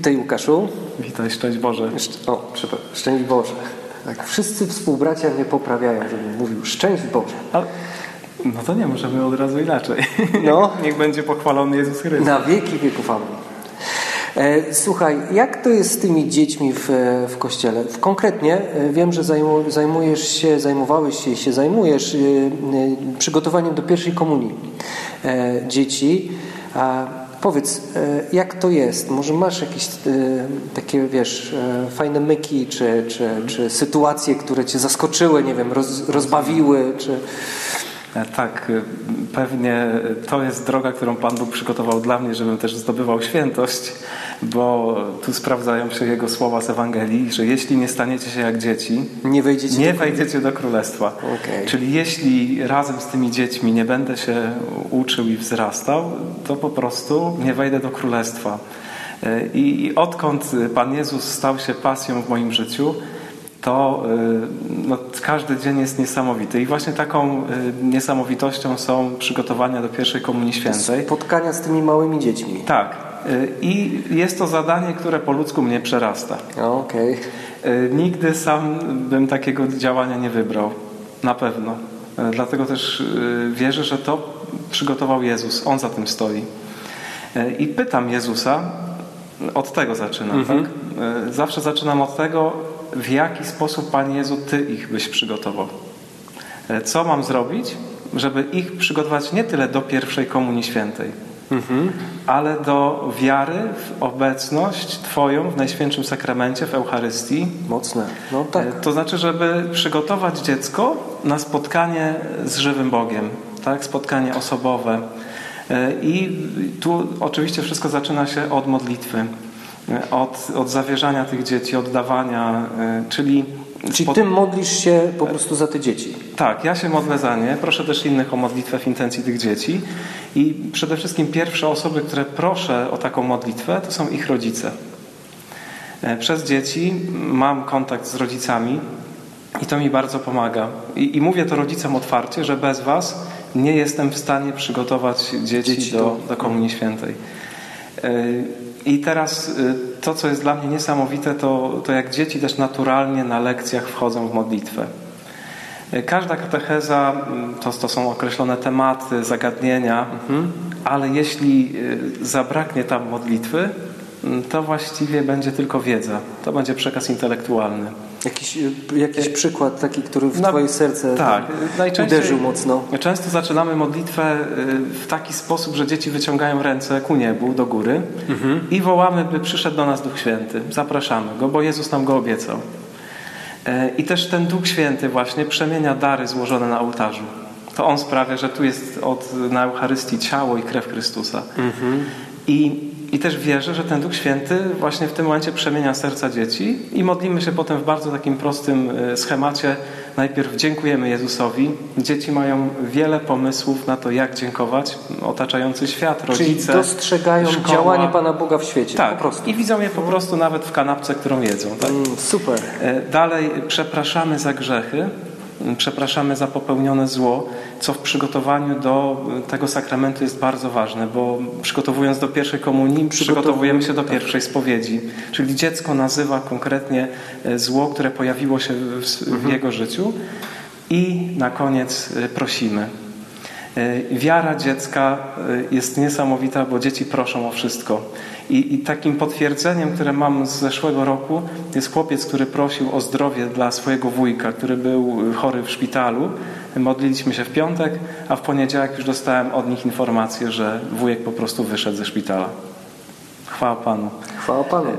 Witaj Łukaszu. Witaj, szczęść Boże. O, przepraszam, szczęść Boże. Tak, wszyscy współbracia mnie poprawiają, żebym mówił szczęść Boże. A, no to nie, możemy od razu inaczej. No. Niech będzie pochwalony Jezus Chrystus. Na wieki wieków amen. E, słuchaj, jak to jest z tymi dziećmi w, w kościele? Konkretnie e, wiem, że zajmu, zajmujesz się, zajmowałeś się i się zajmujesz e, przygotowaniem do pierwszej komunii dzieci. A powiedz, jak to jest? Może masz jakieś takie, wiesz, fajne myki, czy, czy, czy sytuacje, które cię zaskoczyły, nie wiem, roz, rozbawiły, czy... Tak, pewnie to jest droga, którą Pan Bóg przygotował dla mnie, żebym też zdobywał świętość, bo tu sprawdzają się Jego słowa z Ewangelii, że jeśli nie staniecie się jak dzieci, nie wejdziecie, nie do... wejdziecie do Królestwa. Okay. Czyli jeśli razem z tymi dziećmi nie będę się uczył i wzrastał, to po prostu nie wejdę do Królestwa. I odkąd Pan Jezus stał się pasją w moim życiu, to no, każdy dzień jest niesamowity. I właśnie taką niesamowitością są przygotowania do pierwszej Komunii Świętej. Spotkania z tymi małymi dziećmi. Tak. I jest to zadanie, które po ludzku mnie przerasta. Okej. Okay. Nigdy sam bym takiego działania nie wybrał. Na pewno. Dlatego też wierzę, że to przygotował Jezus. On za tym stoi. I pytam Jezusa, od tego zaczynam, mhm. tak? Zawsze zaczynam od tego, w jaki sposób, Panie Jezu, Ty ich byś przygotował. Co mam zrobić, żeby ich przygotować nie tyle do pierwszej Komunii Świętej, mhm. ale do wiary w obecność Twoją w Najświętszym Sakramencie, w Eucharystii. Mocne. No tak. To znaczy, żeby przygotować dziecko na spotkanie z żywym Bogiem, tak? spotkanie osobowe. I tu oczywiście wszystko zaczyna się od modlitwy od, od zawierzania tych dzieci, oddawania, czyli... Czyli spod... Ty modlisz się po prostu za te dzieci? Tak, ja się modlę za nie. Proszę też innych o modlitwę w intencji tych dzieci. I przede wszystkim pierwsze osoby, które proszę o taką modlitwę, to są ich rodzice. Przez dzieci mam kontakt z rodzicami i to mi bardzo pomaga. I, i mówię to rodzicom otwarcie, że bez was nie jestem w stanie przygotować dzieci, dzieci do, do Komunii Świętej. I teraz to, co jest dla mnie niesamowite, to, to jak dzieci też naturalnie na lekcjach wchodzą w modlitwę. Każda katecheza to, to są określone tematy, zagadnienia, mhm. ale jeśli zabraknie tam modlitwy, to właściwie będzie tylko wiedza. To będzie przekaz intelektualny. Jakiś, jakiś przykład taki, który w Twoje serce tak, uderzył mocno? Często zaczynamy modlitwę w taki sposób, że dzieci wyciągają ręce ku niebu, do góry mhm. i wołamy, by przyszedł do nas Duch Święty. Zapraszamy Go, bo Jezus nam Go obiecał. I też ten Duch Święty właśnie przemienia dary złożone na ołtarzu. To On sprawia, że tu jest od, na Eucharystii ciało i krew Chrystusa. Mhm. I i też wierzę, że ten Duch Święty właśnie w tym momencie przemienia serca dzieci i modlimy się potem w bardzo takim prostym schemacie. Najpierw dziękujemy Jezusowi. Dzieci mają wiele pomysłów na to, jak dziękować. Otaczający świat, rodzice. Czyli dostrzegają szkoła. działanie Pana Boga w świecie. Tak. Po prostu. I widzą je po prostu nawet w kanapce, którą jedzą. Tak? Mm, super. Dalej przepraszamy za grzechy przepraszamy za popełnione zło, co w przygotowaniu do tego sakramentu jest bardzo ważne, bo przygotowując do pierwszej komunii, przygotowujemy się do tak. pierwszej spowiedzi. Czyli dziecko nazywa konkretnie zło, które pojawiło się w, w mhm. jego życiu i na koniec prosimy. Wiara dziecka jest niesamowita, bo dzieci proszą o wszystko. I, I, takim potwierdzeniem, które mam z zeszłego roku, jest chłopiec, który prosił o zdrowie dla swojego wujka, który był chory w szpitalu. Modliliśmy się w piątek, a w poniedziałek już dostałem od nich informację, że wujek po prostu wyszedł ze szpitala. Chwała Panu. Chwała Panu.